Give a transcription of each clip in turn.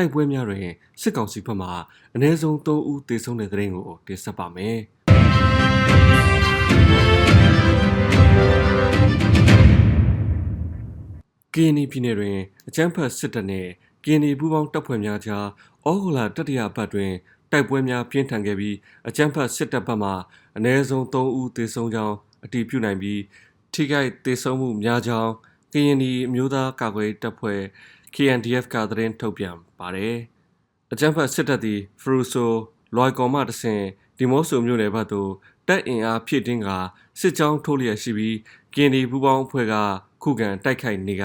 တိုက်ပွဲများတွင်စစ်ကောင်စီဘက်မှအ ਨੇ ဆုံး3ဦးသေဆုံးတဲ့တဲ့ရင်ကိုတင်ဆက်ပါမယ်။ကင်းနီပြည်နယ်တွင်အကြမ်းဖက်စစ်တပ်နှင့်ကင်းနီပူးပေါင်းတပ်ဖွဲ့များကြားဩဂုတ်လတတိယပတ်တွင်တိုက်ပွဲများပြင်းထန်ခဲ့ပြီးအကြမ်းဖက်စစ်တပ်ဘက်မှအ ਨੇ ဆုံး3ဦးသေဆုံးကြောင်းအတည်ပြုနိုင်ပြီးထိခိုက်သေဆုံးမှုများကြောင်း ကရင်နီအမျိုးသားကာကွယ်တပ်ဖွဲ့ KNDF ကသတင်းထုတ်ပြန်ပါတယ်။အကြမ်းဖက်စစ်တပ်သည်ဖရူဆိုလွိုင်ကော်မှတဆင်ဒီမော့ဆိုမြို့နယ်ဘက်သို့တပ်အင်အားဖြည့်တင်းကစစ်ကြောင်းထိုးလျက်ရှိပြီးကင်းဒီပူပေါင်းအဖွဲ့ကခုခံတိုက်ခိုက်နေက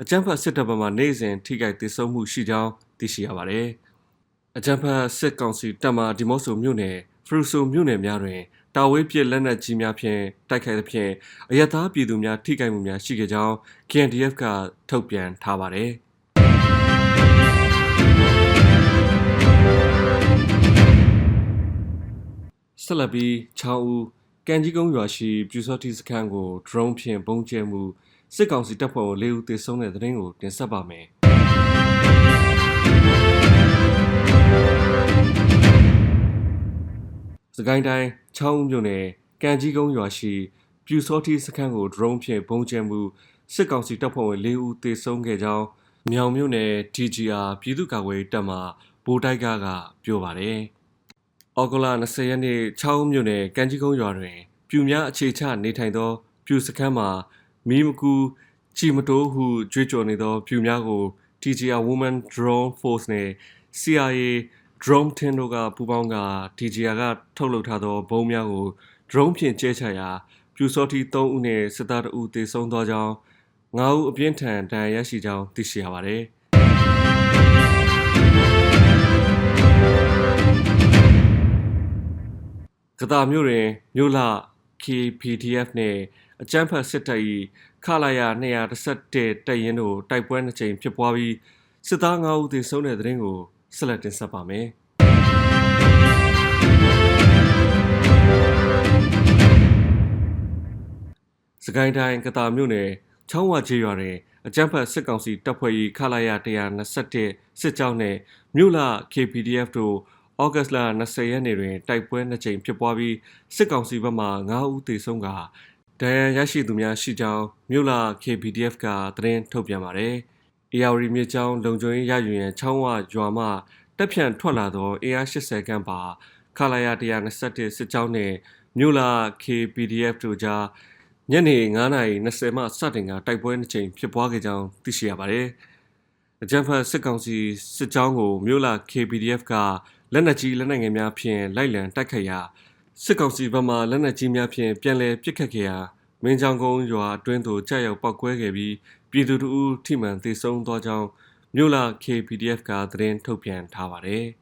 အကြမ်းဖက်စစ်တပ်ဘက်မှနိုင်စဉ်ထိခိုက်ဒေဆုံးမှုရှိကြောင်းသိရှိရပါတယ်။အကြမ်းဖက်စစ်ကောင်စီတပ်မှဒီမော့ဆိုမြို့နယ်ဖရူဆိုမြို့နယ်များတွင် တာဝေးပြစ်လက်နက်ကြီးများဖြင့်တိုက်ခိုက်သဖြင့်အရသာပြည်သူများထိခိုက်မှုများရှိခဲ့ကြောင်း KNDF ကထုတ်ပြန်ထားပါတယ်။ဆက်လက်ပြီးချောင်းဦးကန်ကြီးကုန်းရွာရှိပြူစောတိစခန်းကို drone ဖြင့်ပုံကျဲမှုစစ်ကောင်စီတပ်ဖွဲ့ဝင်၄ဦးသေဆုံးတဲ့သတင်းကိုတင်ဆက်ပါမယ်။ ကိုင်းတိုင်းချောင်းဦးမြို့နယ်ကန်ကြီးကုန်းရွာရှိပြူစောတိစခန်းကို drone ဖြင့်ပုံကျဲမှုစစ်ကောင်စီတပ်ဖွဲ့ဝင်၄ဦးသေဆုံးခဲ့ကြောင်းမြောင်မြို့နယ် TGR ပြည်သူ့ကာကွယ်ရေးတပ်မှဗိုလ်တိုက်ကကပြောပါတယ်။ဩဂုတ်လ20ရက်နေ့ချောင်းမြို့နယ်ကံကြီးကုန်းရွာတွင်ပြူများအခြေချနေထိုင်သော ပြူစခန်းမှာမီးမကူချီမတိုးဟုကြွေးကြော်နေသော ပြူများကို TGR Women Drone Force နှင့် CIA Drone Team တို့ကပူးပေါင်းက TGR ကထုတ်လုပ်ထားသောဘုံများကို drone ဖြင့်ကျဲချရာပြူစောတိ3ဦးနှင့်စစ်သား2ဦးသေဆုံးသောကြောင်း9ဦးအပြင်းထန်ဒဏ်ရာရရှိကြောင်းသိရှိရပါသည်။ကတာမြို့တွင်မြို့လ KPDF နှင့်အကြမ်းဖက်စစ်တပ်၏ခလာရ211တပ်ရင်းတို့တိုက်ပွဲနှစ်ကြိမ်ဖြစ်ပွားပြီးစစ်သား9ဦးသေဆုံးတဲ့တဲ့ရင်ကို ဆက်လက်တင်ဆက်ပါမယ်။စကိုင်းတိုင်းကတာမြို့နယ်ချောင်းဝချေရွာတွင်အကြမ်းဖက်စစ်ကောင်စီတပ်ဖွဲ့၏ခလာရ121စစ်ကြောင်းနှင့်မြို့လ KPDF တို့ဩဂတ်လ20ရက်နေ့တွင်တိုက်ပွဲနှစ်ကြိမ်ဖြစ်ပွားပြီးစစ်ကောင်စီဘက်မှ9ဦးသေဆုံးကဒဏ်ရာရရှိသူများရှိကြောင်းမြို့လာ KPDF ကသတင်းထုတ်ပြန်ပါ တယ်။ AR မြစ်ကြောင်းလုံခြုံရေးရယူရန်ချောင်းဝရွာမှတက်ဖြန့်ထွက်လာသော AR80 ကမ်းပါခလာရ121စစ်ကြောင်းနှင့်မြို့လာ KPDF တို့ကြားညနေ9:20မှစတင်ကတိုက်ပွဲနှစ်ကြိမ်ဖြစ်ပွားခဲ့ကြောင်းသိရှိရပါတယ်။အကြံဖတ်စစ်ကောင်စီစစ်ကြောင်းကိုမြို့လာ KPDF ကလက်နက်ကြီးလက်နက်ငယ်များဖြင့်လိုက်လံတိုက်ခတ်ရာစစ်ကောင်စီဘက်မှလက်နက်ကြီးများဖြင့်ပြန်လည်ပစ်ခတ်ခဲ့ရာ မင်းချောင်းကုန်းရွာအတွင်းသို့ကြာရောက်ပောက်ကွဲခဲ့ပြီးပြည်သူတို့ထိမှန်သေဆုံးသွားကြောင်းမြို့လာ KPDF ကသတင်းထုတ်ပြန်ထားပါတယ်။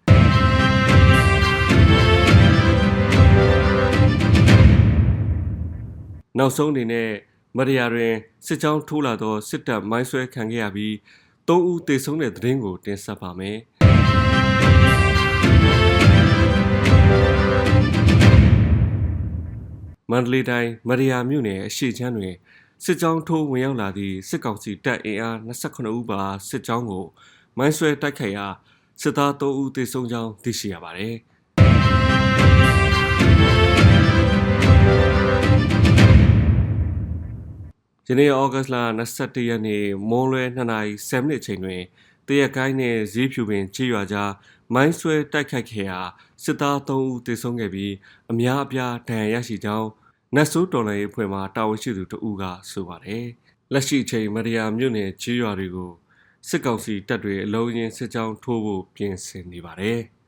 နောက်ဆုံးအနေနဲ့မရယာတွင်စစ်ကြောင်းထိုးလာသောစစ်တပ်မိုင်းဆွဲခံခဲ့ရပြီး၃ဦးသေဆုံးတဲ့သတင်းကိုတင်ဆက်ပါမယ်။ မန္တလေးတိုင်းမရယာမြို့နယ်အရှိချမ်းတွင်စစ်ကြောင်းထိုးဝင်ရောက်လာသည့်စစ်ကောင်စီတပ်အင်အား28ဦးပါစစ်ကြောင်းကိုမိုင်းဆွဲတိုက်ခိုက်ရာစစ်သား3ဦးသေဆုံးကြောင်းသိရှိရပါသည်ယနေ့ဩဂတ်လ22ရက်နေ့မွန်းလွဲ2နာရီ7မိနစ်အချိန်တွင်တရက်ကိုင်းနှင့်ဈေးဖြူပင်ချေးရွာကြားမိုင်းဆွဲတိုက်ခိုက်ခဲ့ရာစစ်သား3ဦးသေဆုံးခဲ့ပြီးအများအပြားဒဏ်ရာရရှိကြောင်း နတ်ဆိုးတော်လှန်ရေးအဖွဲ့မှတာဝန်ရှိသူတဦးကဆိုပါတယ်။လက်ရှိအချိန်မရယာမြို့နယ်ချေးရွာတွေကိုစစ်ကောင်စီတပ်တွေအလုံးရင်းစစ်ကြောင်းထိုးဖို့ပြင်ဆင်နေပါတယ်။